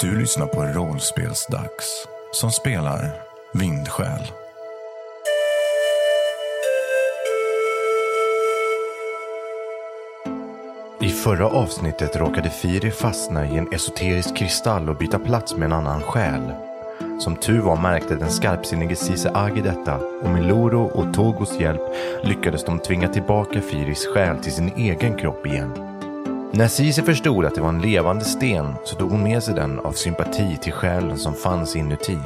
Du lyssnar på Rollspelsdags som spelar Vindsjäl. I förra avsnittet råkade Firi fastna i en esoterisk kristall och byta plats med en annan själ. Som tur var märkte den skarpsinnige Sise Agi detta och med Loro och Togos hjälp lyckades de tvinga tillbaka Firis själ till sin egen kropp igen. När Sisi förstod att det var en levande sten så tog hon med sig den av sympati till själen som fanns inuti.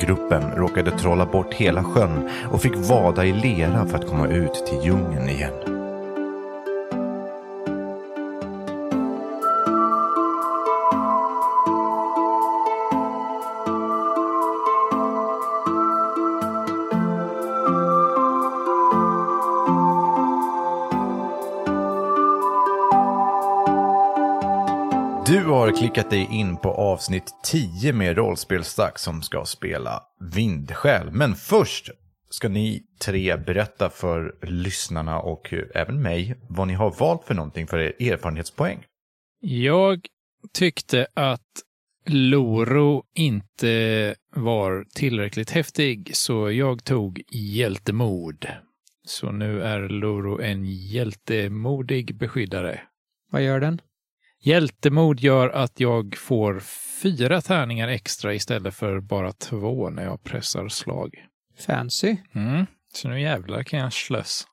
Gruppen råkade trolla bort hela sjön och fick vada i lera för att komma ut till djungeln igen. Klickat dig in på avsnitt 10 med rollspelsdags som ska spela Vindsjäl. Men först ska ni tre berätta för lyssnarna och även mig vad ni har valt för någonting för er erfarenhetspoäng. Jag tyckte att Loro inte var tillräckligt häftig, så jag tog hjältemod. Så nu är Loro en hjältemodig beskyddare. Vad gör den? Hjältemod gör att jag får fyra tärningar extra istället för bara två när jag pressar slag. Fancy. Mm. Så nu jävlar kan jag slöss.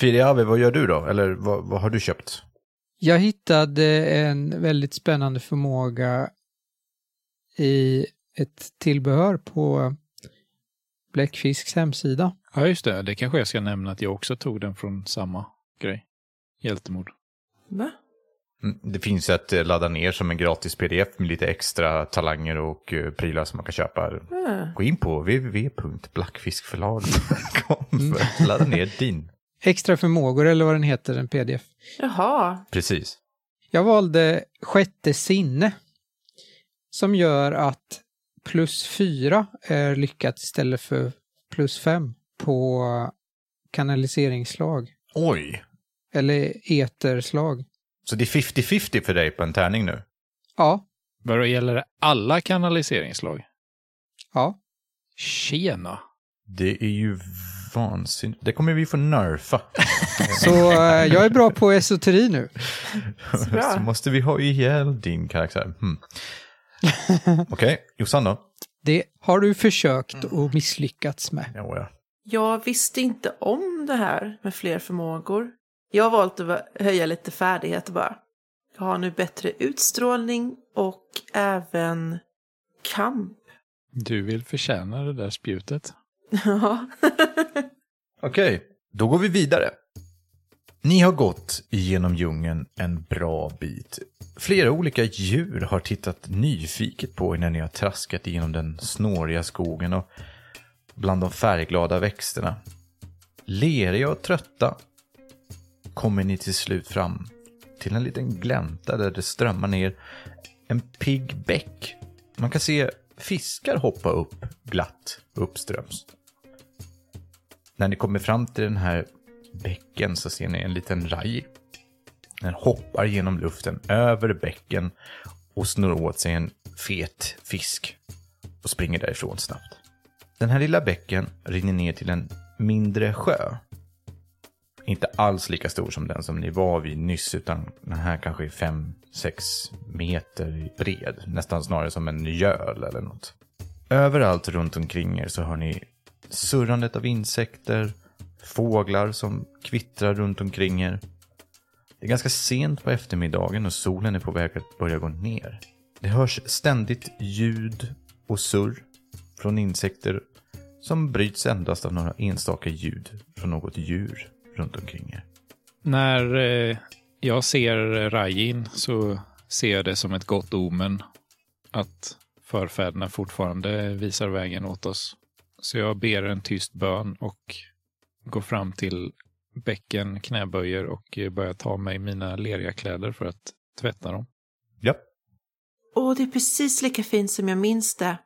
Firiave, vad gör du då? Eller vad, vad har du köpt? Jag hittade en väldigt spännande förmåga i ett tillbehör på Bläckfisks hemsida. Ja, just det. Det kanske jag ska nämna att jag också tog den från samma grej. Hjältemod. Va? Mm, Det finns att eh, ladda ner som en gratis pdf med lite extra talanger och eh, prylar som man kan köpa. Ah. Gå in på www.blackfiskförlag.com för att ladda ner din. Extra förmågor eller vad den heter, en pdf. Jaha. Precis. Jag valde sjätte sinne. Som gör att plus fyra är lyckat istället för plus fem på kanaliseringsslag. Oj! Eller eterslag. Så det är 50-50 för dig på en tärning nu? Ja, Vad gäller det alla kanaliseringslag? ja. Tjena! Det är ju vansinnigt. Det kommer vi få nerfa. Så eh, jag är bra på esoteri nu. bra. Så måste vi ha ihjäl din karaktär. Hmm. Okej, Jossan då? Det har du försökt och misslyckats med. Ja. Jag visste inte om det här med fler förmågor. Jag har valt att höja lite färdigheter bara. Jag har nu bättre utstrålning och även kamp. Du vill förtjäna det där spjutet. Ja. Okej, då går vi vidare. Ni har gått igenom djungeln en bra bit. Flera olika djur har tittat nyfiket på er när ni har traskat igenom den snåriga skogen och bland de färgglada växterna. Leriga och trötta kommer ni till slut fram till en liten glänta där det strömmar ner en pigg bäck. Man kan se fiskar hoppa upp glatt uppströms. När ni kommer fram till den här bäcken så ser ni en liten raj. Den hoppar genom luften över bäcken och snurrar åt sig en fet fisk och springer därifrån snabbt. Den här lilla bäcken rinner ner till en mindre sjö. Inte alls lika stor som den som ni var vid nyss, utan den här kanske är 5-6 meter bred. Nästan snarare som en göl eller något. Överallt runt omkring er så hör ni surrandet av insekter, fåglar som kvittrar runt omkring er. Det är ganska sent på eftermiddagen och solen är på väg att börja gå ner. Det hörs ständigt ljud och surr från insekter som bryts endast av några enstaka ljud från något djur runt omkring er. När eh, jag ser Rajin så ser jag det som ett gott omen att förfäderna fortfarande visar vägen åt oss. Så jag ber en tyst bön och går fram till bäcken, knäböjer och börjar ta mig mina leriga kläder för att tvätta dem. Ja, Åh, det är precis lika fint som jag minns det.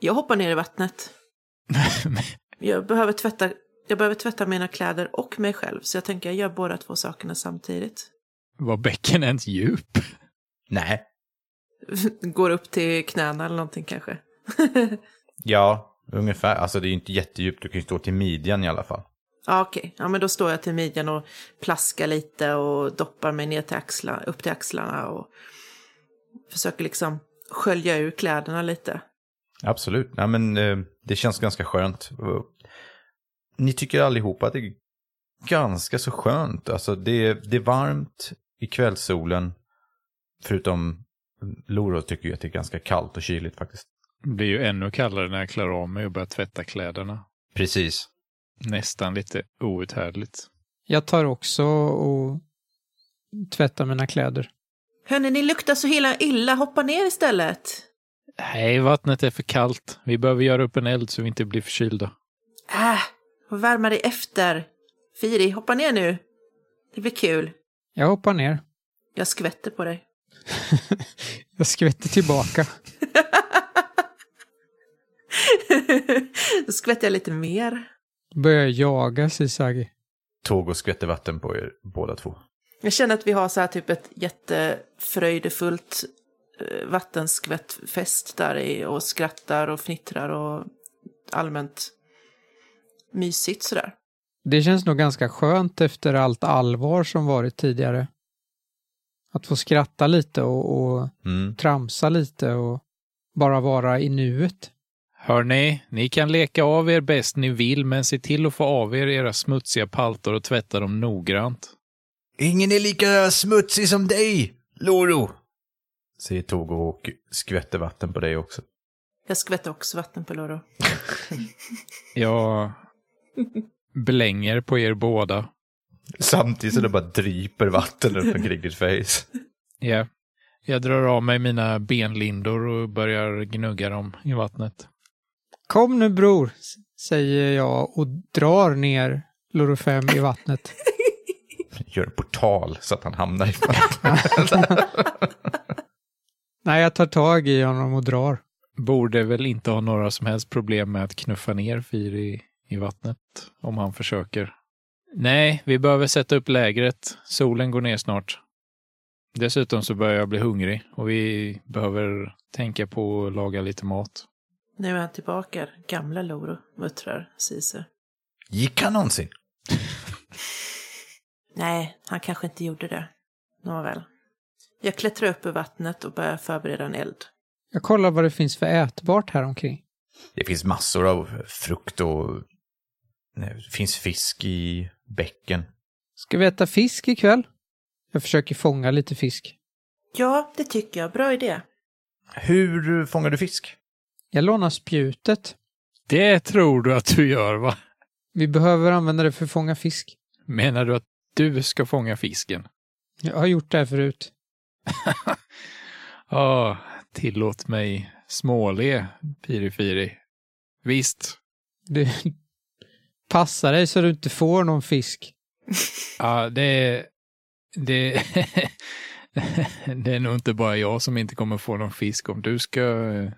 Jag hoppar ner i vattnet. Jag behöver tvätta, jag behöver tvätta mina kläder och mig själv, så jag tänker jag gör båda två sakerna samtidigt. Var bäcken ens djup? nej, går upp till knäna eller någonting kanske. Ja, ungefär. Alltså det är ju inte jättedjupt. Du kan ju stå till midjan i alla fall. Ja, okej. Ja, men då står jag till midjan och plaskar lite och doppar mig ner till axlarna, upp till axlarna och försöker liksom skölja ur kläderna lite. Absolut. Ja, men eh, det känns ganska skönt. Ni tycker allihopa att det är ganska så skönt. Alltså det, det är varmt i kvällssolen. Förutom Loro tycker ju att det är ganska kallt och kyligt faktiskt. Det blir ju ännu kallare när jag klär av mig och börjar tvätta kläderna. Precis. Nästan lite outhärdligt. Jag tar också och tvättar mina kläder. Hörni, ni luktar så hela illa. Hoppa ner istället. Nej, vattnet är för kallt. Vi behöver göra upp en eld så vi inte blir förkylda. Äh, och värma dig efter. Firi, hoppa ner nu. Det blir kul. Jag hoppar ner. Jag skvätter på dig. Jag skvätter tillbaka. Då skvätter jag lite mer. Börjar jaga Sisagi. Tåg och skvätter vatten på er båda två. Jag känner att vi har så här typ ett jättefröjdefullt eh, vattenskvättfest där i och skrattar och fnittrar och allmänt mysigt sådär. Det känns nog ganska skönt efter allt allvar som varit tidigare. Att få skratta lite och, och Mm. tramsa lite och bara vara i nuet. Hörni, ni kan leka av er bäst ni vill, men se till att få av er era smutsiga paltor och tvätta dem noggrant. Ingen är lika smutsig som dig, Loro! Säger Togo och skvätter vatten på dig också. Jag skvätter också vatten på Loro. Jag blänger på er båda. Samtidigt som det bara dryper vatten runt omkring ditt face. Ja. Jag drar av mig mina benlindor och börjar gnugga dem i vattnet. Kom nu bror, säger jag och drar ner Loro 5 i vattnet. Gör en portal så att han hamnar i vattnet. Nej, jag tar tag i honom och drar. Borde väl inte ha några som helst problem med att knuffa ner Fyr i, i vattnet om han försöker. Nej, vi behöver sätta upp lägret. Solen går ner snart. Dessutom så börjar jag bli hungrig och vi behöver tänka på att laga lite mat. Nu är han tillbaka, gamla Loro, muttrar Cise. Gick han någonsin? Nej, han kanske inte gjorde det. Nåväl. Jag klättrar upp ur vattnet och börjar förbereda en eld. Jag kollar vad det finns för ätbart här omkring. Det finns massor av frukt och det finns fisk i bäcken. Ska vi äta fisk ikväll? Jag försöker fånga lite fisk. Ja, det tycker jag. Bra idé. Hur fångar du fisk? Jag lånar spjutet. Det tror du att du gör, va? Vi behöver använda det för att fånga fisk. Menar du att du ska fånga fisken? Jag har gjort det här förut. Ja, tillåt mig småle, Pirifiri. Visst, Du passar dig så du inte får någon fisk. Ja, det, det, det är nog inte bara jag som inte kommer få någon fisk om du ska eh,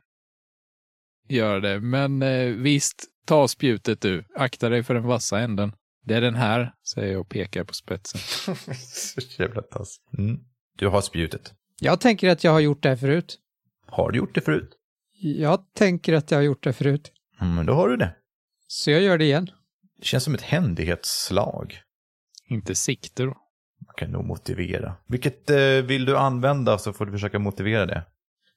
göra det. Men eh, visst, ta spjutet du. Akta dig för den vassa änden. Det är den här, säger jag och pekar på spetsen. Så jävla tass. Mm. Du har spjutet. Jag tänker att jag har gjort det här förut. Har du gjort det förut? Jag tänker att jag har gjort det förut. Mm, men då har du det. Så jag gör det igen. Det känns som ett händighetsslag. Inte sikte då. Man kan nog motivera. Vilket eh, vill du använda så får du försöka motivera det.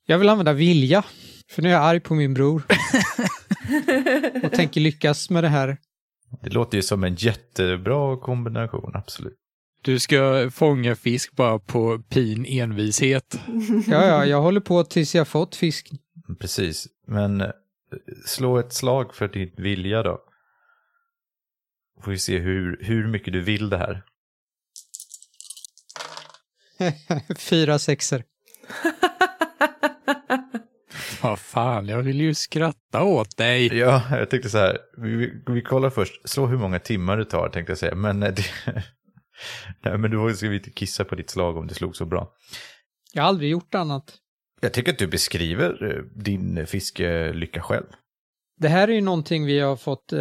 Jag vill använda vilja. För nu är jag arg på min bror. och tänker lyckas med det här. Det låter ju som en jättebra kombination, absolut. Du ska fånga fisk bara på pin envishet. Ja, ja, jag håller på tills jag fått fisk. Precis, men eh, slå ett slag för din vilja då. Får vi se hur, hur mycket du vill det här. Fyra sexer. Vad fan, jag vill ju skratta åt dig. Ja, jag tänkte så här, vi, vi, vi kollar först, slå hur många timmar det tar tänkte jag säga, men eh, det, Nej, men du ska vi inte kissa på ditt slag om det slog så bra. Jag har aldrig gjort annat. Jag tycker att du beskriver eh, din fiskelycka själv. Det här är ju någonting vi har fått eh,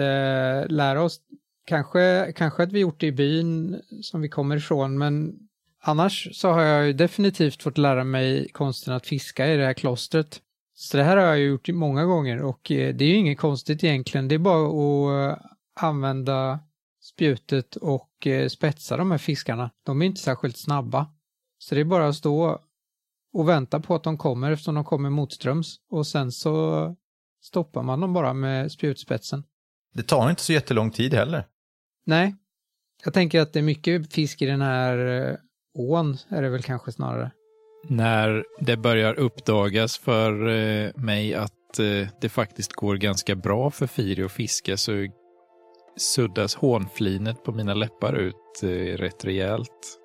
lära oss. Kanske, kanske att vi gjort det i byn som vi kommer ifrån, men Annars så har jag ju definitivt fått lära mig konsten att fiska i det här klostret. Så det här har jag gjort många gånger och eh, det är ju inget konstigt egentligen. Det är bara att eh, använda spjutet och eh, spetsa de här fiskarna. De är inte särskilt snabba. Så det är bara att stå och vänta på att de kommer eftersom de kommer motströms och sen så stoppar man dem bara med spjutspetsen. Det tar inte så jättelång tid heller. Nej, jag tänker att det är mycket fisk i den här eh, ån är det väl kanske snarare. När det börjar uppdagas för eh, mig att eh, det faktiskt går ganska bra för Firi att fiska så suddas hånflinet på mina läppar ut rätt rejält.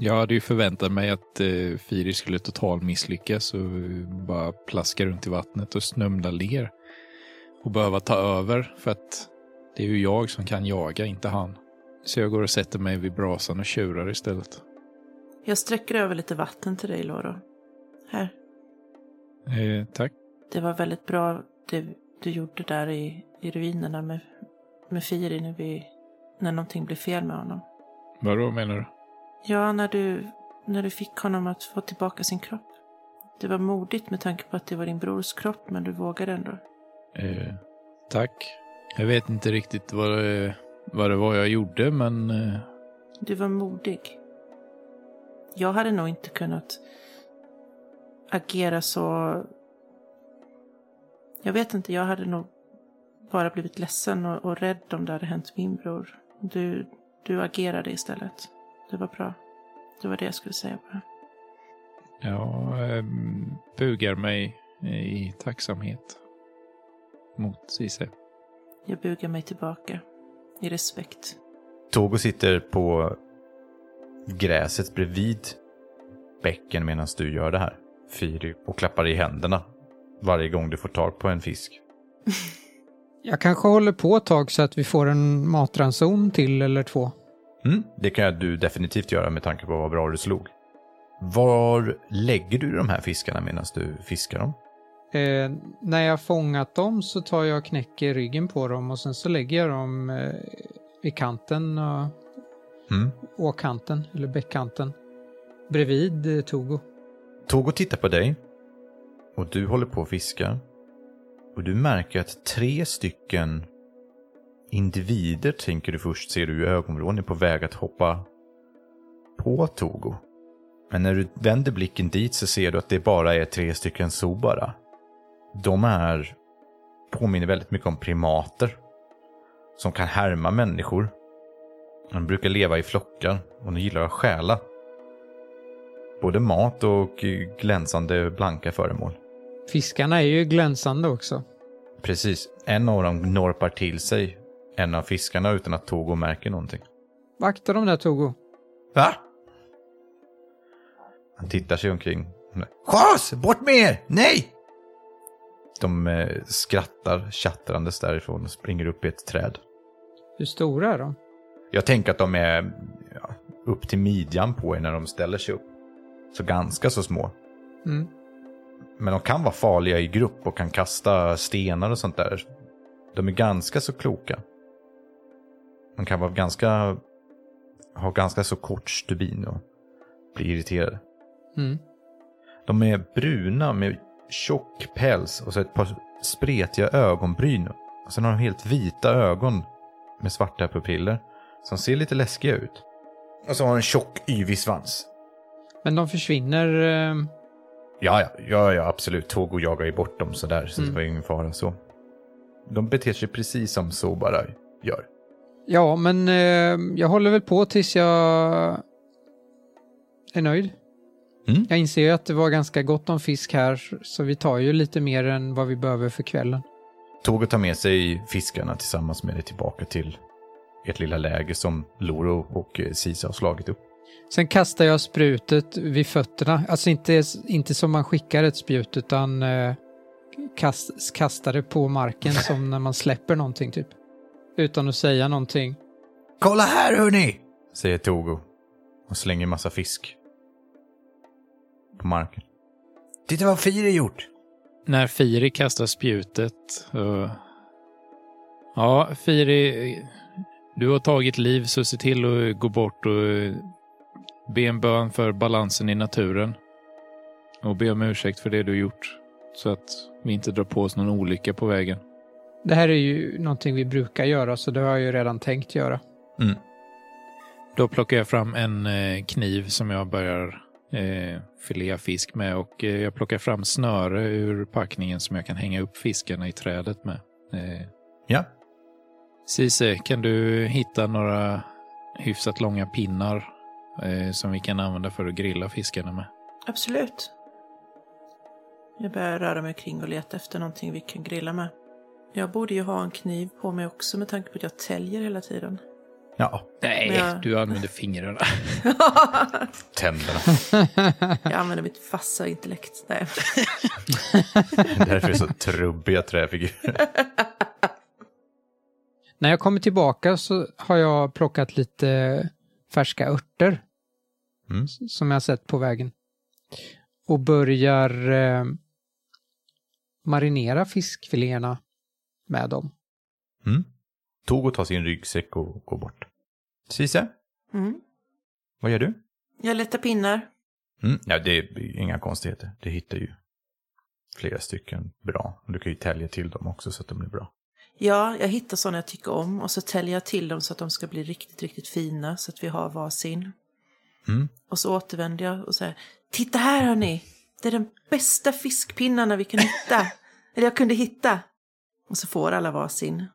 Jag hade ju förväntat mig att eh, Firi skulle total misslyckas och bara plaska runt i vattnet och snumla ler. Och behöva ta över för att det är ju jag som kan jaga, inte han. Så jag går och sätter mig vid brasan och tjurar istället. Jag sträcker över lite vatten till dig, Loro. Här. Eh, tack. Det var väldigt bra det du gjorde där i, i ruinerna med, med Firi när, vi, när någonting blev fel med honom. Vadå menar du? Ja, när du, när du fick honom att få tillbaka sin kropp. Det var modigt med tanke på att det var din brors kropp, men du vågade ändå. Eh, tack. Jag vet inte riktigt vad det, vad det var jag gjorde, men eh, Du var modig. Jag hade nog inte kunnat agera så... Jag vet inte, jag hade nog bara blivit ledsen och, och rädd om det hade hänt min bror. Du, du agerade istället. Det var bra. Det var det jag skulle säga bara. jag eh, bugar mig i tacksamhet mot Cise. Jag bugar mig tillbaka. I respekt. Togo sitter på gräset bredvid bäcken medan du gör det här. Firi och klappar i händerna varje gång du får tag på en fisk. Jag kanske håller på ett tag så att vi får en matranson till eller två. Mm, det kan du definitivt göra med tanke på vad bra du slog. Var lägger du de här fiskarna medan du fiskar dem? Eh, när jag fångat dem så tar jag och knäcker ryggen på dem och sen så lägger jag dem eh, i kanten och Mm. åkanten, eller bäckkanten, bredvid eh, Togo. Togo tittar på dig och du håller på och fiskar. Och du märker att tre stycken individer, tänker du först, ser du i ögonvrån, är på väg att hoppa på Togo. Men när du vänder blicken dit så ser du att det bara är tre stycken Sobara. De är, påminner väldigt mycket om primater. Som kan härma människor. De brukar leva i flockar och de gillar att stjäla. Både mat och glänsande blanka föremål. Fiskarna är ju glänsande också. Precis. En av dem norpar till sig en av fiskarna utan att Togo märker någonting. Vakta dem där Togo. Va? Han tittar sig omkring. Chas! Bort med er! Nej! De eh, skrattar tjattrandes därifrån och springer upp i ett träd. Hur stora är de? Jag tänker att de är ja, upp till midjan på er när de ställer sig upp. Så ganska så små. Mm. Men de kan vara farliga i grupp och kan kasta stenar och sånt där. De är ganska så kloka. De kan vara ganska... Ha ganska så kort stubin och bli irriterade. Mm. De är bruna med tjock päls och så ett par spretiga ögonbryn. Och sen har de helt vita ögon med svarta pupiller. Som ser lite läskiga ut. Och så har en tjock yvig svans. Men de försvinner. Eh, Ja, ja, ja, ja absolut. Togo jagar ju bort dem sådär, så det var ingen fara så. De beter sig precis som Sobara gör. ja, men eh, jag håller väl på tills jag är nöjd. Mm. Jag inser ju att det var ganska gott om fisk här, så vi tar ju lite mer än vad vi behöver för kvällen. Togo tar med sig fiskarna tillsammans med det tillbaka till ert lilla läger som Loro och Sisa har slagit upp. Sen kastar jag sprutet vid fötterna. Alltså inte, inte som man skickar ett spjut, utan eh, kast, kastar det på marken som när man släpper någonting typ. Utan att säga någonting. Kolla här hörni! Säger Togo och slänger massa fisk på marken. Titta vad Firi gjort! När Firi kastar spjutet. Så... Ja, Firi, du har tagit liv så se till att gå bort och be en bön för balansen i naturen. Och be om ursäkt för det du gjort. Så att vi inte drar på oss någon olycka på vägen. Det här är ju någonting vi brukar göra, så det har jag ju redan tänkt göra. Mm. Då plockar jag fram en eh, kniv som jag börjar eh, filea fisk med och eh, jag plockar fram snöre ur packningen som jag kan hänga upp fiskarna i trädet med. Eh, Ja, Cise, kan du hitta några hyfsat långa pinnar eh, som vi kan använda för att grilla fiskarna med? Absolut. Jag börjar röra mig kring och leta efter någonting vi kan grilla med. Jag borde ju ha en kniv på mig också med tanke på att jag täljer hela tiden. Ja, Nej, jag- du använder fingrarna. tänderna. Jag använder mitt vassa intellekt. Nej. Därför är det så trubbiga träfigurer. När jag kommer tillbaka så har jag plockat lite färska örter Mm. som jag sett på vägen. Och börjar eh, marinera fiskfiléerna med dem. Mm. Togo tar sin ryggsäck och går bort. Cise, Mm. vad gör du? Jag letar pinnar. Mm. Ja, det är inga konstigheter. Du hittar ju flera stycken bra. Du kan ju tälja till dem också så att de blir bra. Ja, jag hittar sådana jag tycker om och så täljer jag till dem så att de ska bli riktigt, riktigt fina så att vi har varsin. Mm. Och så återvänder jag och säger Titta här hörni! Det är den bästa fiskpinnarna vi kan hitta. Eller jag kunde hitta. Och så får alla varsin.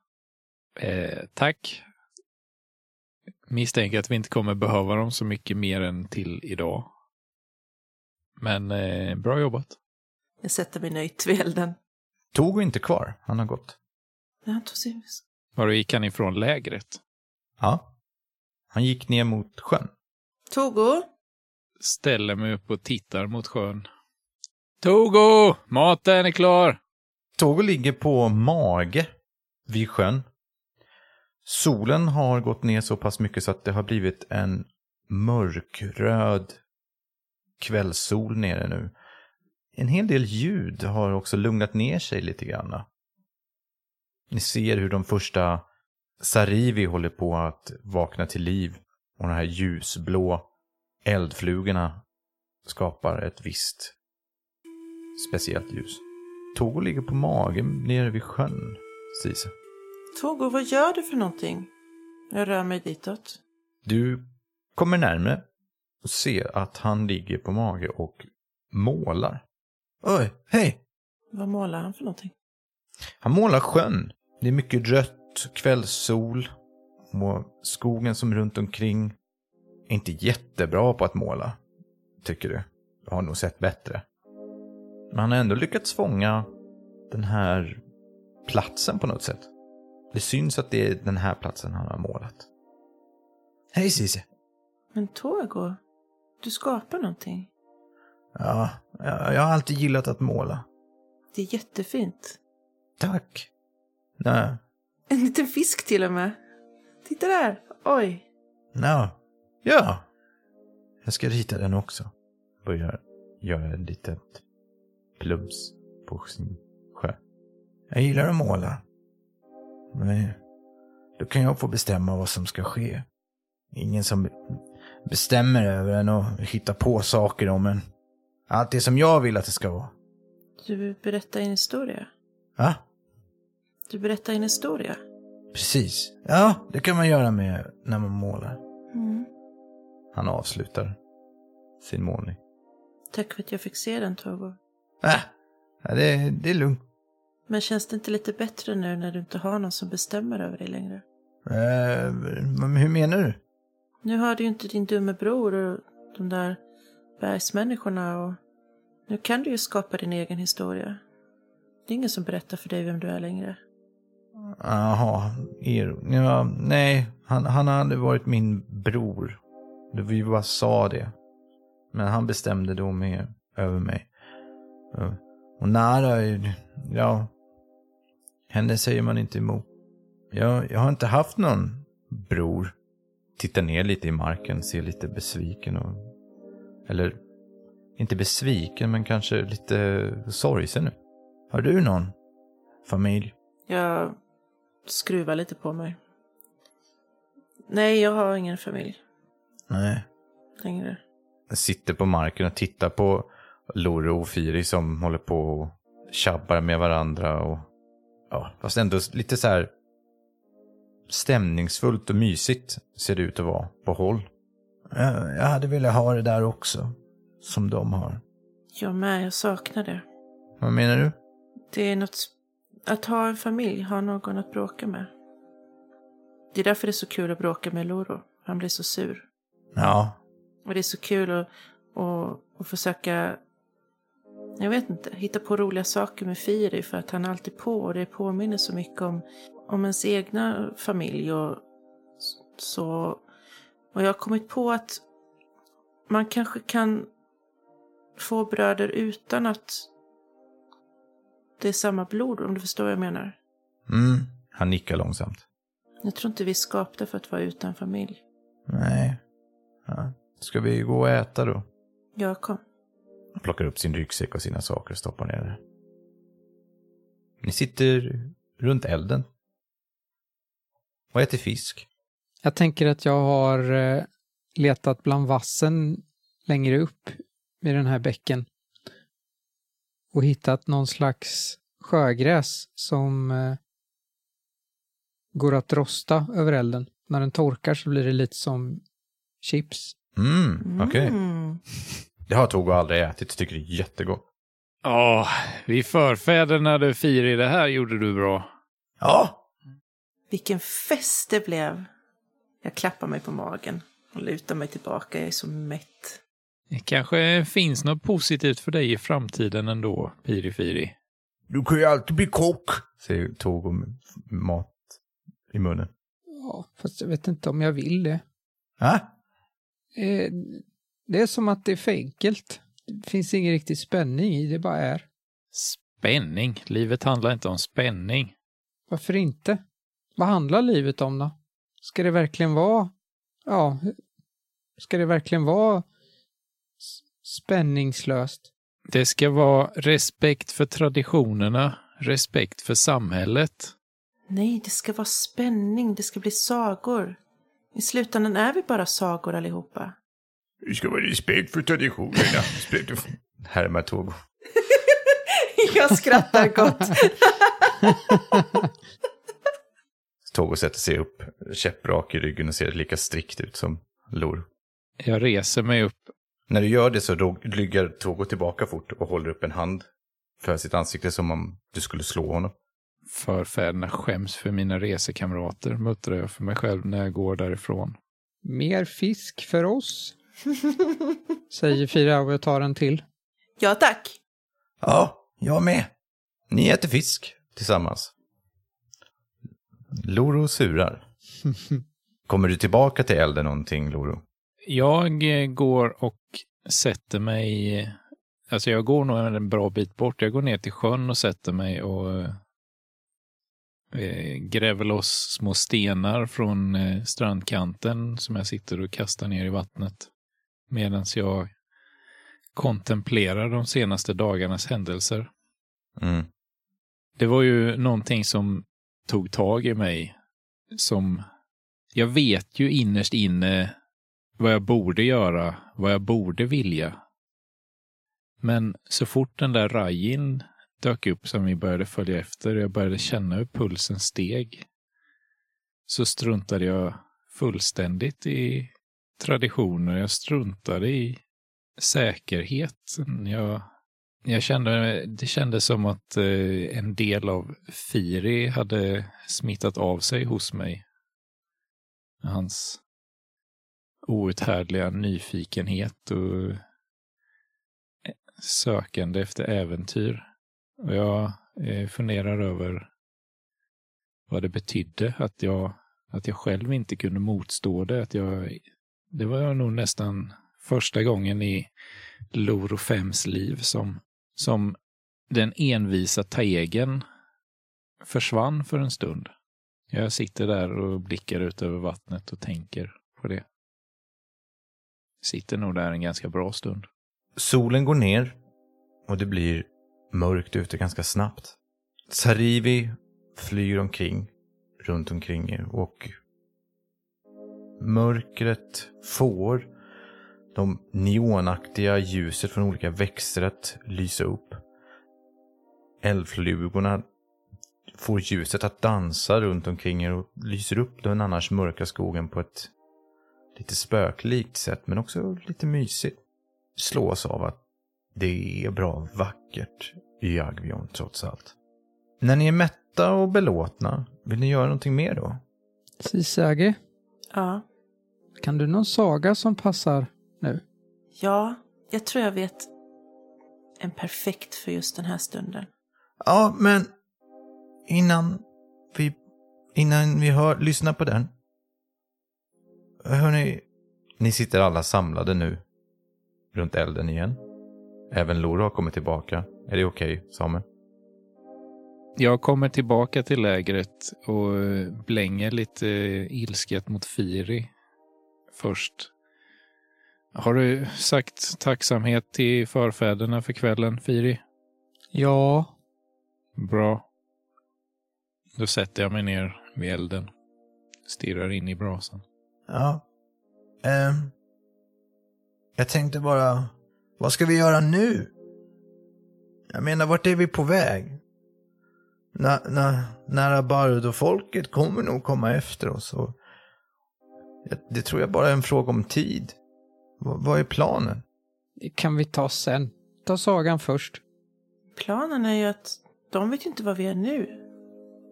Eh, tack. Misstänker att vi inte kommer behöva dem så mycket mer än till idag. Men eh, bra jobbat. Jag sätter mig nöjt vid elden. Togo är inte kvar. Han har gått. Ja, han tog sin... Var gick han ifrån lägret? Ja. Han gick ner mot sjön. Togo! Ställer mig upp och tittar mot sjön. Togo! Maten är klar! Togo ligger på mage vid sjön. Solen har gått ner så pass mycket så att det har blivit en mörkröd kvällssol nere nu. En hel del ljud har också lugnat ner sig lite grann. Ni ser hur de första Sarivi håller på att vakna till liv och de här ljusblå eldflugorna skapar ett visst speciellt ljus. Togo ligger på magen nere vid sjön, Cise. Togo, vad gör du för någonting? Jag rör mig ditåt. Du kommer närmare och ser att han ligger på mage och målar. Oj, hej! Vad målar han för någonting? Han målar sjön. Det är mycket rött, kvällssol och skogen som är runt omkring är inte jättebra på att måla, tycker du. Du har nog sett bättre. Men han har ändå lyckats fånga den här platsen på något sätt. Det syns att det är den här platsen han har målat. Hej Cissi! Men Togo, du skapar någonting. Ja, jag jag har alltid gillat att måla. Det är jättefint. Tack. Nej, En liten fisk till och med. Titta där! Oj! Ja. Ja. Jag ska rita den också. Börjar göra ett litet plums på sin sjö. Jag gillar att måla. Men då kan jag få bestämma vad som ska ske. Ingen som bestämmer över en och hittar på saker om en. Allt det som jag vill att det ska vara. Du berättar en historia. Ja, Du berättar en historia. precis. Ja, det kan man göra med när man målar. Mm. Han avslutar sin målning. Tack för att jag fick se den, Togo. Äh, det, det är lugnt. Men känns det inte lite bättre nu när du inte har någon som bestämmer över dig längre? Eh, men hur menar du? Nu har du ju inte din dumme bror och de där bergsmänniskorna och nu kan du ju skapa din egen historia. Det är ingen som berättar för dig vem du är längre. Jaha, er, ja, nej, han, han hade varit min bror. Vi bara sa det. Men han bestämde då med över mig. Och Nara, ja, henne säger man inte emot. Jag, jag har inte haft någon bror. Tittar ner lite i marken, ser lite besviken och... Eller, inte besviken, men kanske lite sorgsen nu. Har du någon familj? Jag skruvar lite på mig. Nej, jag har ingen familj. Nej. längre. Sitter på marken och tittar på Loro och Firi som håller på och tjabbar med varandra. Och, ja, fast ändå lite så här stämningsfullt och mysigt ser det ut att vara på håll. Jag hade velat ha det där också, som de har. Jag med, jag saknar det. Vad menar du? Det är något... Att ha en familj, ha någon att bråka med. Det är därför det är så kul att bråka med Loro. Han blir så sur. Ja, Och det är så kul att, att, att försöka, jag vet inte, hitta på roliga saker med Firi för att han är alltid på och det påminner så mycket om, om ens egna familj och så. Och jag har kommit på att man kanske kan få bröder utan att det är samma blod, om du förstår vad jag menar. mm. han nickar långsamt. Jag tror inte vi är skapta för att vara utan familj. Nej. Ja. Ska vi gå och äta då? Jag kom. Plockar upp sin ryggsäck och sina saker och stoppar ner det. Ni sitter runt elden. Och äter fisk. Jag tänker att jag har eh, letat bland vassen längre upp i den här bäcken och hittat någon slags sjögräs som eh, går att rosta över elden. När den torkar så blir det lite som chips. Mm, okej. Mm. Det har Togo aldrig ätit, tycker det är jättegott. Ja, vi förfäderna du Firi, det här gjorde du bra. Ja, Vilken fest det blev. Jag klappar mig på magen och lutar mig tillbaka. Jag är så mätt. Det kanske finns något positivt för dig i framtiden ändå, Piri Firi. du kan ju alltid bli kock, säger Togo med mat i munnen. Ja, fast jag vet inte om jag vill det. Ja, Eh, det är som att det är för enkelt. Det finns ingen riktig spänning i, det bara är. Spänning. Livet handlar inte om spänning. Varför inte? Vad handlar livet om då? Ska det verkligen vara, ja, ska det verkligen vara spänningslöst? Det ska vara respekt för traditionerna, respekt för samhället. Nej, det ska vara spänning. Det ska bli sagor. I slutändan är vi bara sagor allihopa. Det ska vara respekt för traditionerna. Respekt för... Härmar Togo. Jag skrattar gott. Togo sätter sig upp, käpprak i ryggen och ser lika strikt ut som Lor. Jag reser mig upp. När du gör det så ryggar Togo tillbaka fort och håller upp en hand för sitt ansikte som om du skulle slå honom. Förfäderna skäms för mina resekamrater, muttrar jag för mig själv när jag går därifrån. Mer fisk för oss? Säger Fira och jag tar en till. Ja, tack. Ja, jag med. Ni äter fisk tillsammans. Loro surar. Kommer du tillbaka till elden någonting, Loro? Jag går och sätter mig, alltså jag går nog en bra bit bort. Jag går ner till sjön och sätter mig och eh, gräver loss små stenar från eh, strandkanten som jag sitter och kastar ner i vattnet. Medan jag kontemplerar de senaste dagarnas händelser. Mm. Det var ju någonting som tog tag i mig som jag vet ju innerst inne vad jag borde göra, vad jag borde vilja. Men så fort den där Rajin dök upp som vi började följa efter och jag började känna hur pulsen steg så struntade jag fullständigt i traditioner. Jag struntade i säkerheten. Jag, jag kände, det kändes som att eh, en del av Firi hade smittat av sig hos mig. Hans outhärdliga nyfikenhet och eh, sökande efter äventyr. Och jag eh, funderar över vad det betydde att jag, att jag själv inte kunde motstå det. Att jag, det var nog nästan första gången i Loro 5s liv som, som den envisa Taegen försvann för en stund. Jag sitter där och blickar ut över vattnet och tänker på det. Sitter nog där en ganska bra stund. Solen går ner och det blir mörkt ute ganska snabbt. Sarivi flyr omkring, runt omkring er och mörkret får de neonaktiga ljuset från olika växter att lysa upp. Eldflugorna får ljuset att dansa runt omkring er och lyser upp den annars mörka skogen på ett lite spöklikt sätt, men också lite mysigt. Slås av att det är bra vackert i Agvion trots allt. När ni är mätta och belåtna, vill ni göra någonting mer då? Sisage, Ja. Kan du någon saga som passar nu? Ja, jag tror jag vet en perfekt för just den här stunden. Ja, men innan vi, innan vi hör, lyssnar på den. Hörni, ni sitter alla samlade nu runt elden igen. Även Loro har kommit tillbaka. Är det okej, Samuel? Jag kommer tillbaka till lägret och eh, blänger lite ilsket mot Firi först. Har du sagt tacksamhet till förfäderna för kvällen, Firi? Ja, Bra. Då sätter jag mig ner vid elden. Stirrar in i brasan. Ja. Ehm. jag tänkte bara, vad ska vi göra nu? Jag menar, vart är vi på väg? När, när, nära Bard och folket kommer nog komma efter oss. Och det- tror jag bara är en fråga om tid. V- vad är planen? det kan vi ta sen. Ta sagan först. Planen är ju att de vet ju inte var vi är nu.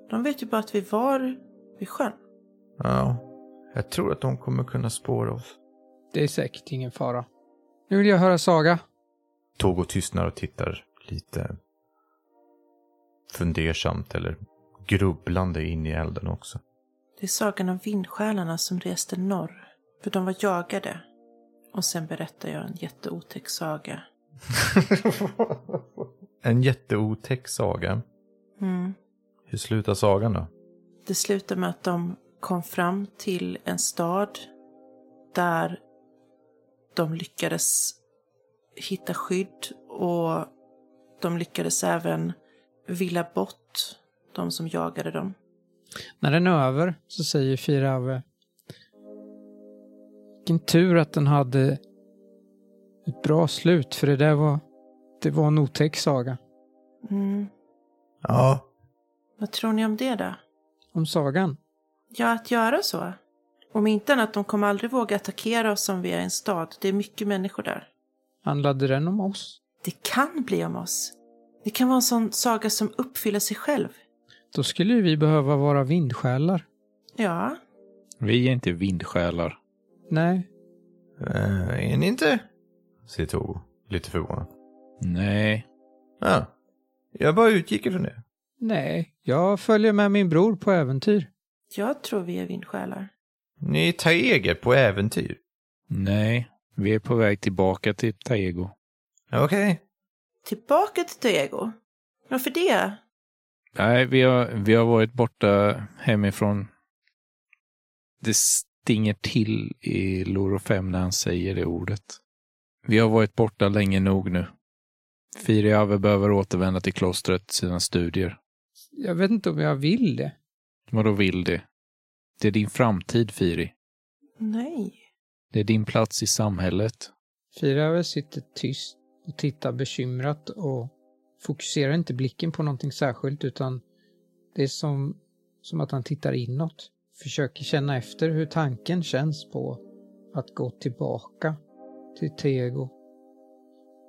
De vet ju bara att vi var vid sjön. Ja, jag tror att de kommer kunna spåra oss. Det är säkert ingen fara. Nu vill jag höra saga. Togo tystnar och tittar lite fundersamt eller grubblande in i elden också. Det är sagan om vindsjälarna som reste norr. För de var jagade. Och sen berättar jag en jätteotäck saga. en jätteotäck saga. Mm. Hur slutar sagan då? Det slutar med att de kom fram till en stad där de lyckades hitta skydd och de lyckades även villa bort de som jagade dem. När den är över så säger Firave Vilken tur att den hade ett bra slut för det där var det var en otäck saga. Mm. Ja, Vad tror ni om det då? Om sagan? Ja, att göra så. Om inte annat, de kommer aldrig våga attackera oss om vi är i en stad. Det är mycket människor där. Handlade den om oss? Det kan bli om oss. Det kan vara en sån saga som uppfyller sig själv. Då skulle vi behöva vara vindsjälar. Ja, Vi är inte vindsjälar. Nej, äh, är ni inte? Säger Togo, lite förvånad. Nej, Ja, jag bara utgick ifrån det. nej, jag följer med min bror på äventyr. jag tror vi är vindsjälar. Ni tar eger på äventyr. nej. Vi är på väg tillbaka till Taego. Okej. Tillbaka till Diego. Varför det? Nej, vi har, vi har varit borta hemifrån. Det stinger till i Loro 5 när han säger det ordet. Vi har varit borta länge nog nu. Firiave behöver återvända till klostret, sina studier. Jag vet inte om jag vill det. Vadå vill det? Det är din framtid, Firi. Nej. Det är din plats i samhället. Firave sitter tyst och tittar bekymrat och fokuserar inte blicken på någonting särskilt utan det är som, som att han tittar inåt. Försöker känna efter hur tanken känns på att gå tillbaka till Tego.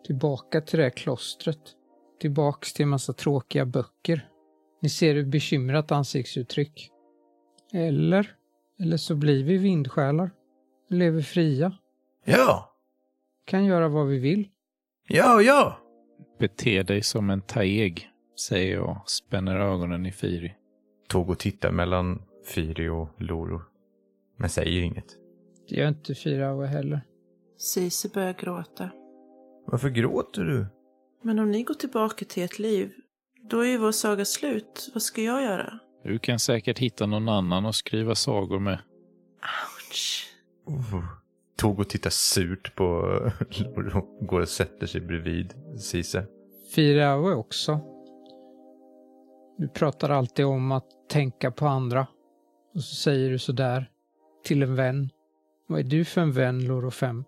Tillbaka till det här klostret. Tillbaks till en massa tråkiga böcker. Ni ser hur bekymrat ansiktsuttryck. Eller, eller så blir vi vindsjälar. Lever fria. Ja, Kan göra vad vi vill. ja, ja. Bete dig som en taeg, säger jag och spänner ögonen i Firi. Togo tittar mellan Firi och Loro. Men säger inget. Det gör inte Firave heller. Cise börjar gråta. Varför gråter du? Men om ni går tillbaka till ert liv, då är ju vår saga slut. Vad ska jag göra? Du kan säkert hitta någon annan att skriva sagor med. Ouch. Oh. Togo tittar surt på Loro. Går och sätter sig bredvid Cise. Firave också. Du pratar alltid om att tänka på andra. Och så säger du sådär till en vän. Vad är du för en vän, Loro 5?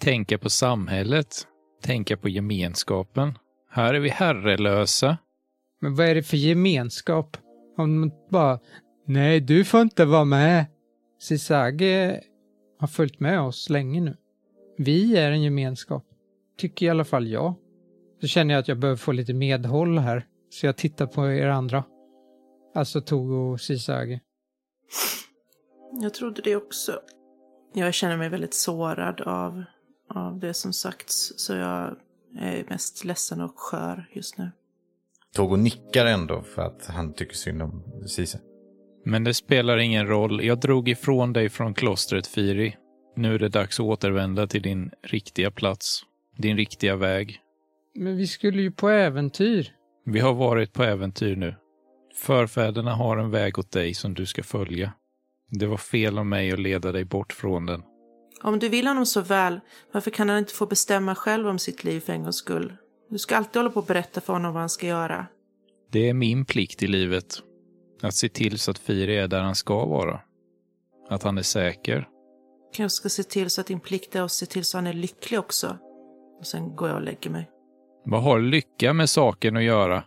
tänka på samhället, tänka på gemenskapen. Här är vi herrelösa. Men vad är det för gemenskap? Om man bara, nej du får inte vara med. Sisage har följt med oss länge nu. Vi är en gemenskap. Tycker i alla fall jag. Då känner jag att jag behöver få lite medhåll här. Så jag tittar på er andra. Alltså Togo och Sisage. Jag trodde det också. Jag känner mig väldigt sårad av, av det som sagts. Så jag är mest ledsen och skör just nu. Togo nickar ändå för att han tycker synd om Cise. Men det spelar ingen roll. Jag drog ifrån dig från klostret, Firi. Nu är det dags att återvända till din riktiga plats. Din riktiga väg. Men vi skulle ju på äventyr. Vi har varit på äventyr nu. Förfäderna har en väg åt dig som du ska följa. Det var fel av mig att leda dig bort från den. Om du vill honom så väl, varför kan han inte få bestämma själv om sitt liv för en gångs skull? Du ska alltid hålla på och berätta för honom vad han ska göra. Det är min plikt i livet. Att se till så att Firi är där han ska vara. Att han är säker. Kanske ska se till så att din plikt är att se till så att han är lycklig också. Och sen går jag och lägger mig. Vad har lycka med saken att göra?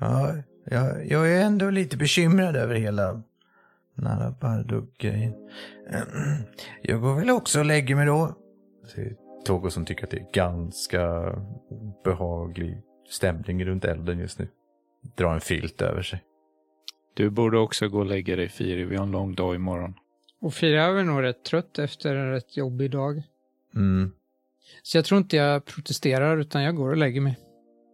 Ja, jag, jag är ändå lite bekymrad över hela Narabarduk-grejen. Jag går väl också och lägger mig då. Togo som tycker att det är ganska behaglig stämning runt elden just nu. Drar en filt över sig. Du borde också gå och lägga dig, Firi. Vi har en lång dag imorgon. Och Fira är väl nog rätt trött efter en rätt jobbig dag. Mm. Så jag tror inte jag protesterar utan jag går och lägger mig.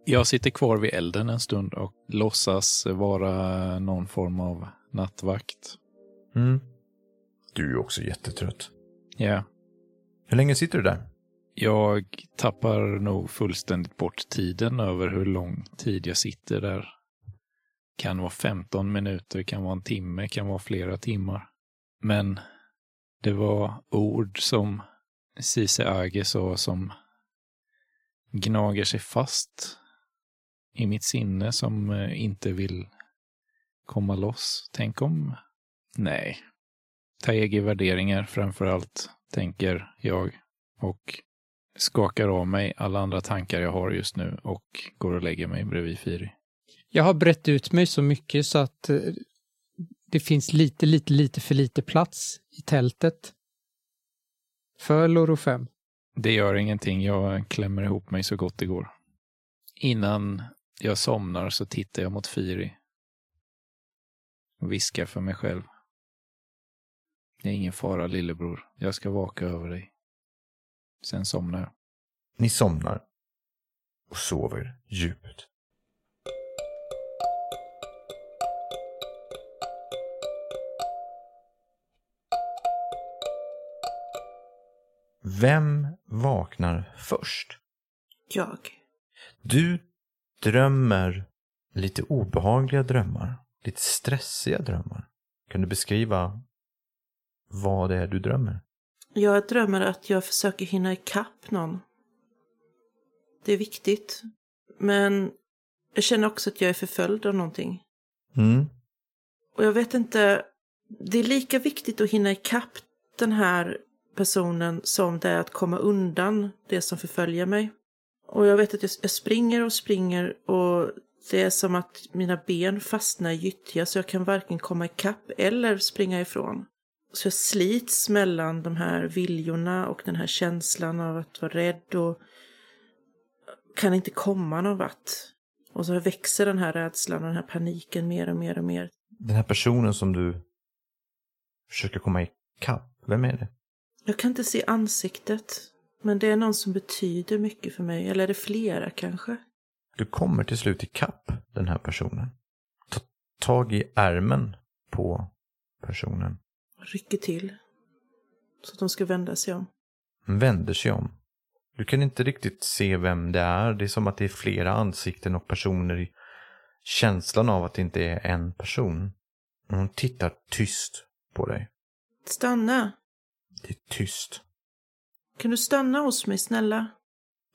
Jag sitter kvar vid elden en stund och låtsas vara någon form av nattvakt. Mm. Du är ju också jättetrött. Ja, Hur länge sitter du där? jag tappar nog fullständigt bort tiden över hur lång tid jag sitter där. Kan vara 15 minuter, kan vara en timme, kan vara flera timmar. Men det var ord som Cise Age sa som gnager sig fast i mitt sinne som eh, inte vill komma loss. Tänk om... Nej. Taegi värderingar framför allt, tänker jag. Och skakar av mig alla andra tankar jag har just nu och går och lägger mig bredvid Firi. Jag har brett ut mig så mycket så att eh, det finns lite, lite, lite för lite plats i tältet. För Loro 5. Det gör ingenting, jag klämmer ihop mig så gott det går. Innan jag somnar så tittar jag mot Firi. Och viskar för mig själv. Det är ingen fara lillebror, jag ska vaka över dig. Sen somnar jag. Ni somnar och sover djupt. Vem vaknar först? Jag. Du drömmer lite obehagliga drömmar, lite stressiga drömmar. Kan du beskriva vad det är du drömmer? Jag drömmer att jag försöker hinna ikapp någon. Det är viktigt. Men jag känner också att jag är förföljd av någonting. Mm. Och jag vet inte, det är lika viktigt att hinna ikapp den här personen som det är att komma undan det som förföljer mig. Och jag vet att jag springer och springer och det är som att mina ben fastnar i gyttja så jag kan varken komma ikapp eller springa ifrån. Så jag slits mellan de här viljorna och den här känslan av att vara rädd och kan inte komma någon vart. Och så växer den här rädslan och den här paniken mer och mer och mer. Den här personen som du försöker komma ikapp, vem är det? Jag kan inte se ansiktet. Men det är någon som betyder mycket för mig. Eller är det flera kanske? Du kommer till slut ikapp den här personen. Ta tag i ärmen på personen. Rycker till. Så att de ska vända sig om. vänder sig om. Du kan inte riktigt se vem det är. Det är som att det är flera ansikten och personer i känslan av att det inte är en person. Hon tittar tyst på dig. Stanna! Det är tyst. Kan du stanna hos mig snälla?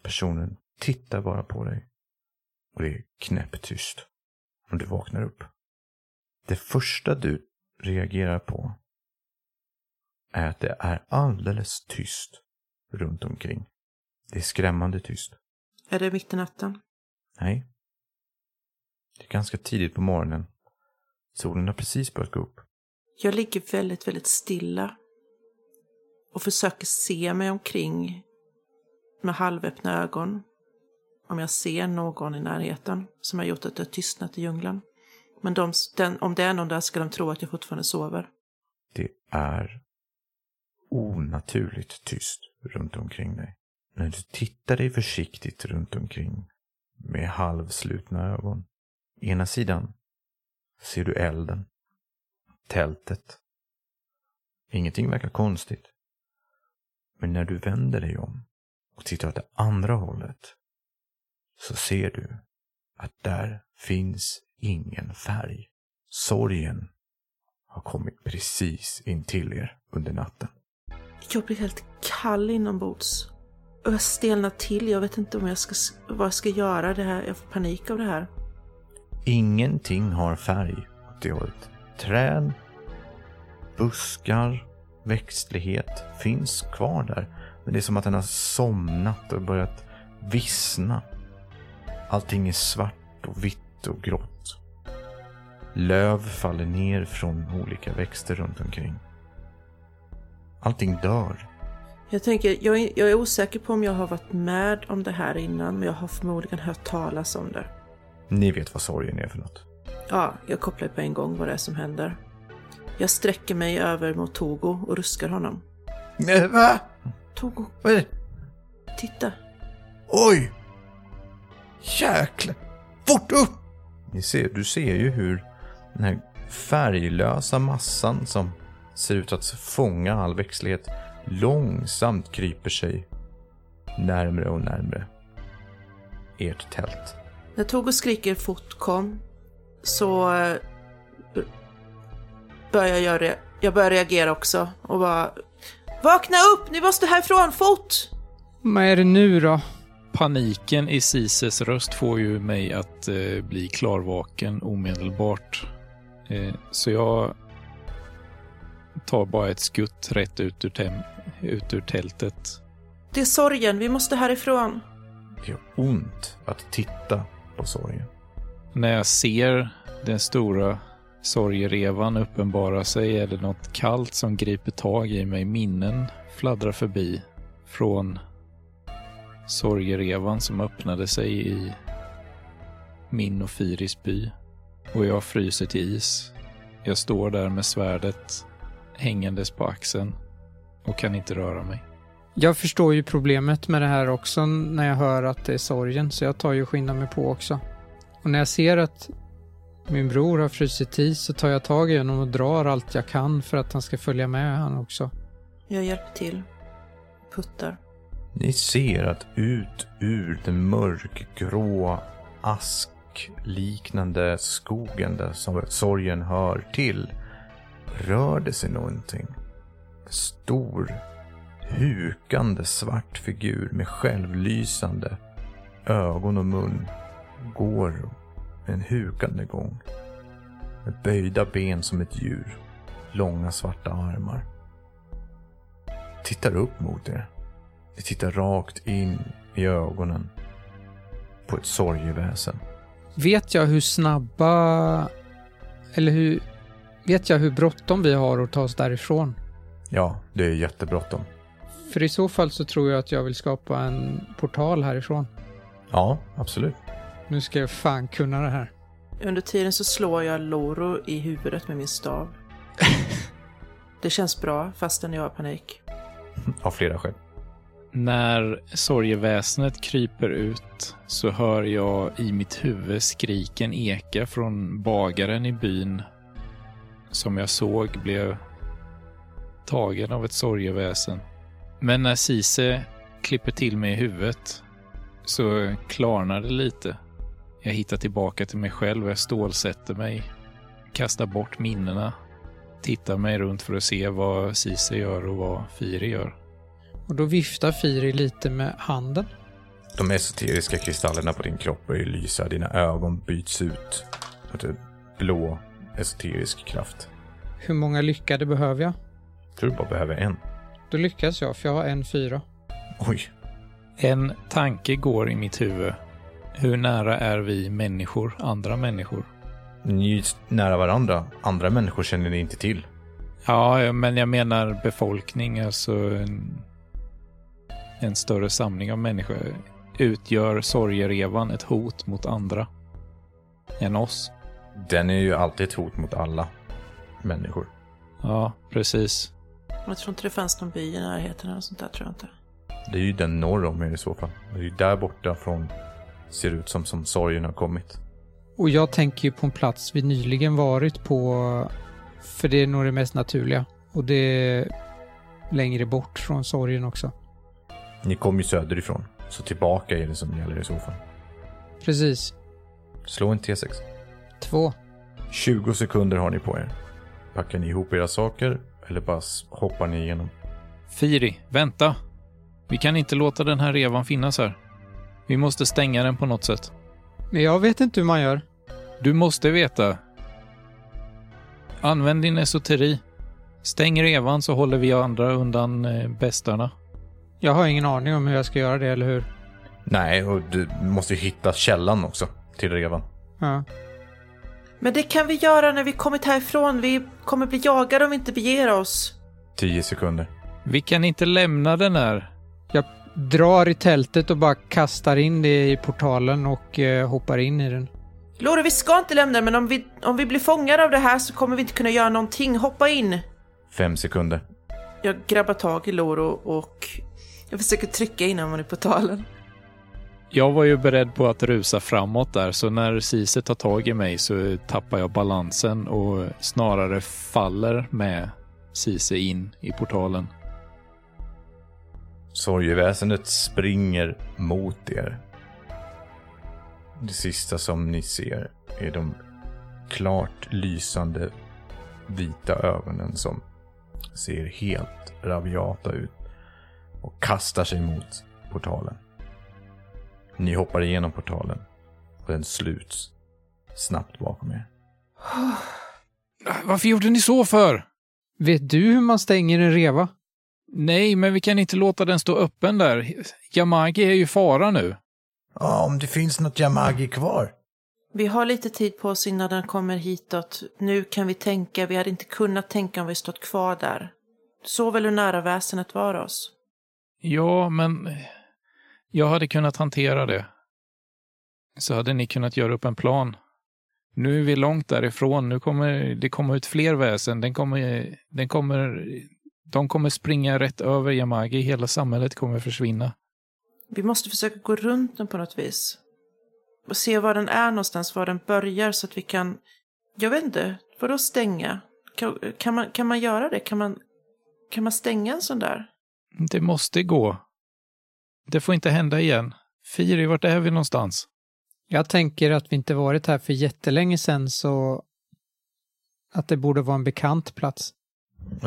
Personen tittar bara på dig. Och det är knäpptyst. Och du vaknar upp. Det första du reagerar på är att det är alldeles tyst runt omkring. Det är skrämmande tyst. Är det mitt i natten? Nej. Det är ganska tidigt på morgonen. Solen har precis börjat gå upp. Jag ligger väldigt, väldigt stilla och försöker se mig omkring med halvöppna ögon. Om jag ser någon i närheten som har gjort att det har tystnat i djungeln. Men de, den, om det är någon där ska de tro att jag fortfarande sover. Det är onaturligt tyst runt omkring dig. När du tittar dig försiktigt runt omkring med halvslutna ögon. Ena sidan ser du elden, tältet. Ingenting verkar konstigt. Men när du vänder dig om och tittar åt det andra hållet så ser du att där finns ingen färg. Sorgen har kommit precis in till er under natten. Jag blir helt kall inombords. Och jag stelnar till. Jag vet inte om jag ska, vad jag ska göra. Det här. Jag får panik av det här. Ingenting har färg åt det hållet. Träd, buskar, växtlighet finns kvar där. Men det är som att den har somnat och börjat vissna. Allting är svart och vitt och grått. Löv faller ner från olika växter runt omkring. Allting dör. Jag tänker, jag är, jag är osäker på om jag har varit med om det här innan. Men jag har förmodligen hört talas om det. Ni vet vad sorgen är för något. Ja, jag kopplar på en gång vad det är som händer. Jag sträcker mig över mot Togo och ruskar honom. Va? Togo, Vad är det? titta. Oj! Jäklar! Fort upp! Ni ser, du ser ju hur den här färglösa massan som ser ut att fånga all växtlighet långsamt kryper sig närmre och närmre ert tält. När Togo skriker fort kom så eh, börjar jag, re- jag börjar reagera också och bara Vakna upp! Ni måste härifrån, fort! Vad är det nu då? Paniken i Sises röst får ju mig att eh, bli klarvaken omedelbart. Eh, så jag tar bara ett skutt rätt ut ur, tem- ut ur tältet. Det är sorgen, vi måste härifrån. Det gör ont att titta på sorgen. När jag ser den stora sorgerevan uppenbarar sig eller något kallt som griper tag i mig. Minnen fladdrar förbi från sorgerevan som öppnade sig i min och Firis by. Och jag fryser till is. Jag står där med svärdet hängandes på axeln och kan inte röra mig. Jag förstår ju problemet med det här också när jag hör att det är sorgen, så jag tar ju skynda mig på också. Och när jag ser att min bror har frusit i så tar jag tag i honom och drar allt jag kan för att han ska följa med han också. Jag hjälper till. Puttar. Ni ser att ut ur den mörkgrå askliknande skogen där som sorgen hör till rör det sig någonting. En stor, hukande svart figur med självlysande ögon och mun går en hukande gång. Med böjda ben som ett djur. Långa svarta armar. Tittar upp mot er. Ni tittar rakt in i ögonen på ett sorgeväsen. Vet jag hur snabba... Eller hur... Vet jag hur bråttom vi har att ta oss därifrån? Ja, det är jättebråttom. För i så fall så tror jag att jag vill skapa en portal härifrån. Ja, absolut. Nu ska jag fan kunna det här. Under tiden så slår jag Loro i huvudet med min stav. Det känns bra fastän jag har panik. Av flera skäl. När sorgeväsnet kryper ut så hör jag i mitt huvud skriken eka från bagaren i byn som jag såg blev tagen av ett sorgeväsen. Men när Sise klipper till mig i huvudet så klarnar det lite. Jag hittar tillbaka till mig själv och jag stålsätter mig, kastar bort minnena, tittar mig runt för att se vad Sise gör och vad Firi gör. Och då viftar Firi lite med handen. De esoteriska kristallerna på din kropp börjar lysa. Dina ögon byts ut mot en blå esoterisk kraft. Hur många lyckade behöver jag? Jag tror du bara behöver en. Då lyckas jag, för jag har en fyra. Oj. En tanke går i mitt huvud. Hur nära är vi människor andra människor? Ni är ju nära varandra. Andra människor känner ni inte till. Ja, men jag menar befolkning, alltså en, en större samling av människor. Utgör sorgerevan ett hot mot andra än oss? Den är ju alltid ett hot mot alla människor. Ja, precis. Jag tror inte det fanns någon by i närheten eller sånt där, tror jag inte. Det är ju den norr om er i så fall. Det är ju där borta från ser ut som, som sorgen har kommit. Och jag tänker ju på en plats vi nyligen varit på, för det är nog det mest naturliga. Och det är längre bort från sorgen också. Ni kom ju söderifrån, så tillbaka är det som gäller i så fall. Precis. Slå en T6. Två. 20 sekunder har ni på er. Packar ni ihop era saker eller bara hoppar ni igenom? Firi, vänta! Vi kan inte låta den här revan finnas här. Vi måste stänga den på något sätt. Men jag vet inte hur man gör. Du måste veta. Använd din esoteri. Stäng revan så håller vi andra undan eh, bestarna. Jag har ingen aning om hur jag ska göra det, eller hur? Nej, och du måste ju hitta källan också till revan. Ja. Men det kan vi göra när vi kommit härifrån. Vi kommer bli jagade om vi inte beger oss. 10 sekunder. Vi kan inte lämna den här. Jag drar i tältet och bara kastar in det i portalen och eh, hoppar in i den. Lore, vi ska inte lämna den, men om vi, om vi blir fångade av det här så kommer vi inte kunna göra någonting. Hoppa in! 5 sekunder. Jag grabbar tag i Loro och jag försöker trycka in honom i portalen. Jag var ju beredd på att rusa framåt där, så när Cise tar tag i mig så tappar jag balansen och snarare faller med Cise in i portalen. Sorgeväsendet springer mot er. Det sista som ni ser är de klart lysande vita ögonen som ser helt rabiata ut och kastar sig mot portalen. Ni hoppar igenom portalen och den sluts snabbt bakom er. Varför gjorde ni så för? Vet du hur man stänger en reva? Nej, men vi kan inte låta den stå öppen där. Yamagi är ju i fara nu. Ja, om det finns något Yamagi kvar. Vi har lite tid på oss innan den kommer hitåt. Nu kan vi tänka. Vi hade inte kunnat tänka om vi stått kvar där. Så väl hur nära väsenet var oss. Ja, men jag hade kunnat hantera det. Så hade ni kunnat göra upp en plan. Nu är vi långt därifrån. Nu kommer det komma ut fler väsen. Den kommer, den kommer, de kommer springa rätt över Yamagi. Hela samhället kommer försvinna. Vi måste försöka gå runt den på något vis. Och se var den är någonstans, var den börjar så att vi kan... Jag vet inte, vadå stänga? Kan, kan, man, kan man göra det? Kan man, kan man stänga en sån där? Det måste gå. Det får inte hända igen. Firi, vart är vi någonstans? Jag tänker att vi inte varit här för jättelänge sedan så att det borde vara en bekant plats.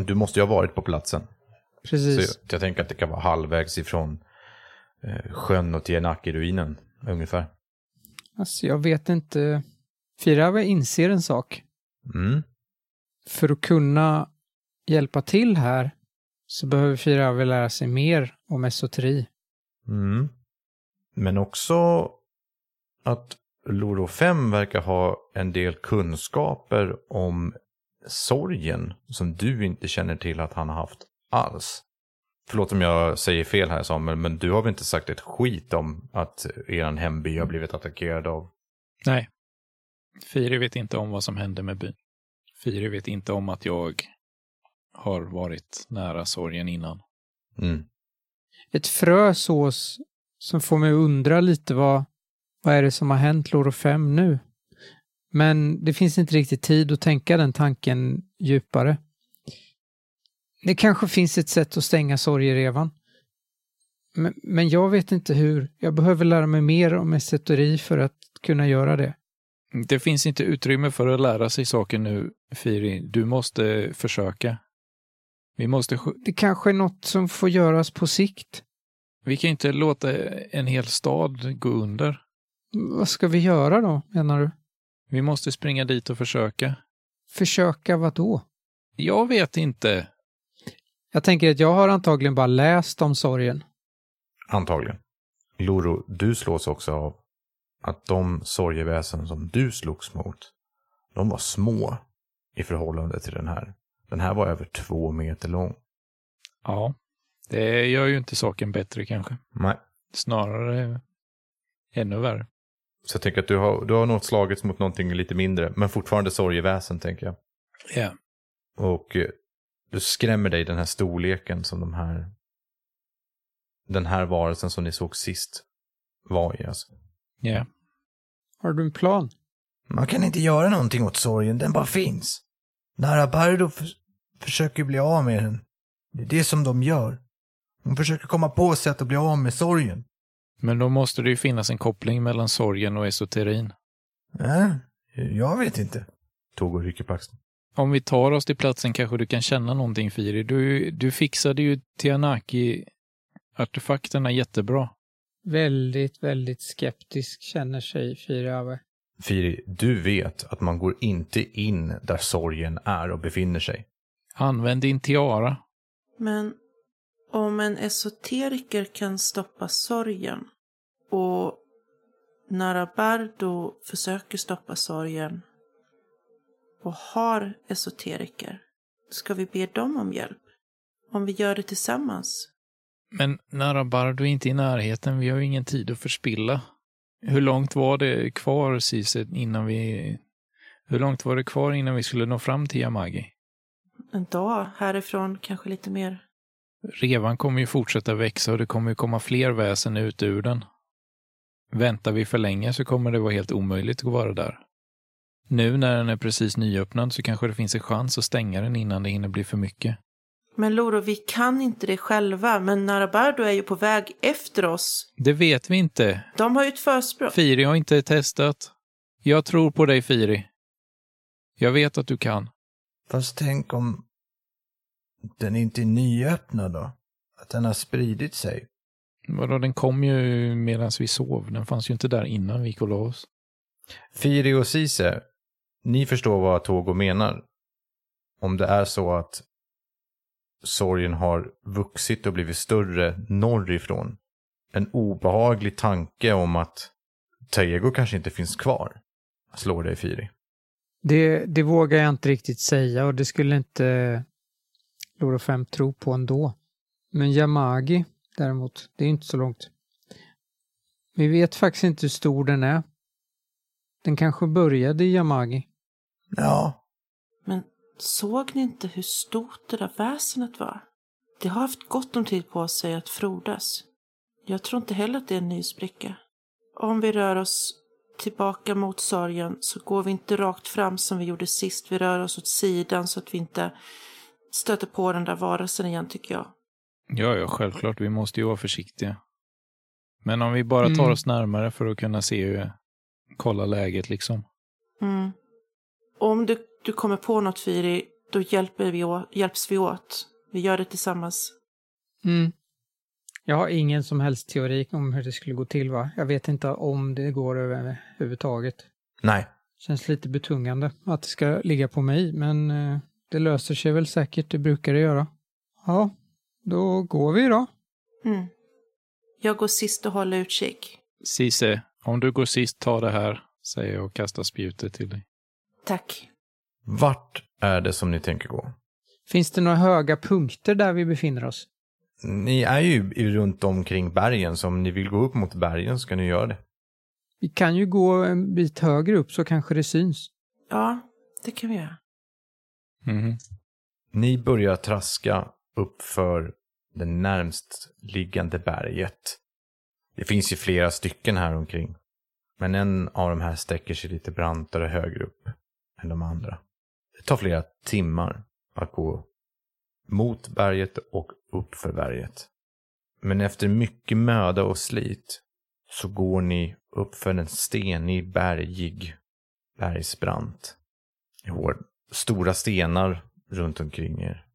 Du måste ju ha varit på platsen. Precis. Så jag, jag tänker att det kan vara halvvägs ifrån eh, sjön och till Enaki-ruinen ungefär. Alltså jag vet inte. Firava inser en sak. Mm. För att kunna hjälpa till här så behöver Firava lära sig mer om esoteri. Mm. Men också att Loro 5 verkar ha en del kunskaper om sorgen som du inte känner till att han har haft alls. Förlåt om jag säger fel här Samuel, men du har väl inte sagt ett skit om att er hemby har blivit attackerad av... Nej. Firi vet inte om vad som hände med byn. Firi vet inte om att jag har varit nära sorgen innan. Mm. Ett frö sås som får mig att undra lite vad, vad är det som har hänt Loro 5 nu? Men det finns inte riktigt tid att tänka den tanken djupare. Det kanske finns ett sätt att stänga sorgerevan. Men, men jag vet inte hur. Jag behöver lära mig mer om esotori för att kunna göra det. Det finns inte utrymme för att lära sig saker nu, Firi. Du måste försöka. Vi måste... Det kanske är något som får göras på sikt. Vi kan inte låta en hel stad gå under. Vad ska vi göra då, menar du? Vi måste springa dit och försöka. Försöka vad då? Jag vet inte. Jag tänker att jag har antagligen bara läst om sorgen. Antagligen. Loro, du slås också av att de sorgeväsen som du slogs mot, de var små i förhållande till den här. Den här var över två meter lång. Ja, det gör ju inte saken bättre kanske. Nej. Snarare ännu värre. Så jag tänker att du har, du har nog slagits mot någonting lite mindre, men fortfarande sorgeväsen tänker jag. Ja. Och eh, du skrämmer dig den här storleken som de här, den här varelsen som ni såg sist var i alltså. Ja. Har du en plan? Man kan inte göra någonting åt sorgen, den bara finns. Narabardo för, försöker bli av med den. Det är det som de gör. De försöker komma på sätt att bli av med sorgen. Men då måste det ju finnas en koppling mellan sorgen och esoterin. Nej, jag vet inte. Tog och rycker på axeln. Om vi tar oss till platsen kanske du kan känna någonting Firi. Du, du fixade ju Tianaki-artefakterna jättebra. Väldigt, väldigt skeptisk känner sig Firiave. Firi, du vet att man går inte in där sorgen är och befinner sig. Använd din tiara. Men om en esoteriker kan stoppa sorgen och Narabardo försöker stoppa sorgen och har esoteriker, ska vi be dem om hjälp? Om vi gör det tillsammans? Men Narabardo är inte i närheten. Vi har ju ingen tid att förspilla. Hur långt var det kvar, Cise, innan vi... Hur långt var det kvar innan vi skulle nå fram till Yamagi? En dag härifrån, kanske lite mer. Revan kommer ju fortsätta växa och det kommer ju komma fler väsen ut ur den. Väntar vi för länge så kommer det vara helt omöjligt att vara där. Nu när den är precis nyöppnad så kanske det finns en chans att stänga den innan det hinner bli för mycket. Men Loro, vi kan inte det själva, men Narabardo är ju på väg efter oss. Det vet vi inte. De har ju ett försprång. Firi har inte testat. Jag tror på dig, Firi. Jag vet att du kan. Fast tänk om den inte är nyöppnad då? Att den har spridit sig? Vadå, den kom ju medan vi sov. Den fanns ju inte där innan vi gick och la oss. Firi och Cise, ni förstår vad Togo menar. Om det är så att sorgen har vuxit och blivit större norrifrån. En obehaglig tanke om att Taego kanske inte finns kvar slår dig Firi. Det, det vågar jag inte riktigt säga och det skulle inte Loro 5 tro på ändå. Men Yamagi däremot, det är inte så långt. Vi vet faktiskt inte hur stor den är. Den kanske började i Yamagi. Ja, Men såg ni inte hur stort det där väsenet var? Det har haft gott om tid på sig att frodas. Jag tror inte heller att det är en ny spricka. Om vi rör oss tillbaka mot sorgen så går vi inte rakt fram som vi gjorde sist. Vi rör oss åt sidan så att vi inte stöter på den där varelsen igen tycker jag. Ja, ja, självklart. Vi måste ju vara försiktiga. Men om vi bara tar Mm. oss närmare för att kunna se hur, kolla läget liksom. Mm. Om du, du kommer på något Firi, då hjälper vi, å- hjälps vi åt. Vi gör det tillsammans. Mm. Jag har ingen som helst teori om hur det skulle gå till va? Jag vet inte om det går överhuvudtaget. nej. Känns lite betungande att det ska ligga på mig, men eh, det löser sig väl säkert, det brukar det göra. Ja, då går vi då. Mm. Jag går sist och håller utkik. Cise, om du går sist, ta det här, säger jag och kastar spjutet till dig. Tack. Vart är det som ni tänker gå? Finns det några höga punkter där vi befinner oss? Ni är ju i- runt omkring bergen, så om ni vill gå upp mot bergen så kan ni göra det. Vi kan ju gå en bit högre upp så kanske det syns. Ja, det kan vi göra. Mm. Ni börjar traska uppför det närmst liggande berget. Det finns ju flera stycken här omkring. Men en av de här sträcker sig lite brantare högre upp än de andra. Det tar flera timmar att gå mot berget och uppför berget. Men efter mycket möda och slit så går ni uppför en stenig, bergig bergsbrant. I stora stenar runt omkring er.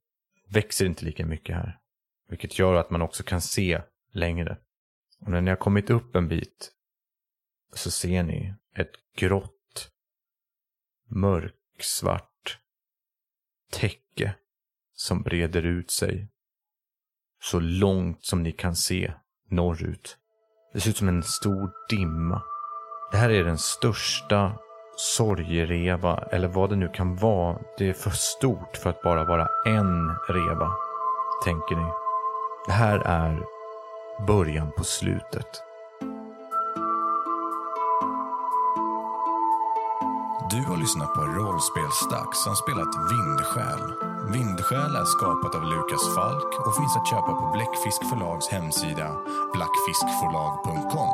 Växer inte lika mycket här. Vilket gör att man också kan se längre. Och när ni har kommit upp en bit så ser ni ett grått, mörksvart täcke som breder ut sig så långt som ni kan se norrut. Det ser ut som en stor dimma. Det här är den största sorgereva, eller vad det nu kan vara. Det är för stort för att bara vara en reva, tänker ni. Det här är början på slutet. Du har lyssnat på Rollspelsdags som spelat Vindsjäl. Vindsjäl är skapat av Lukas Falk och finns att köpa på Bläckfisk förlags hemsida blackfiskförlag.com.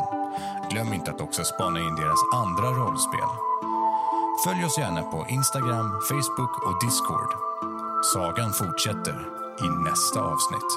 Glöm inte att också spana in deras andra rollspel. Följ oss gärna på Instagram, Facebook och Discord. Sagan fortsätter i nästa avsnitt.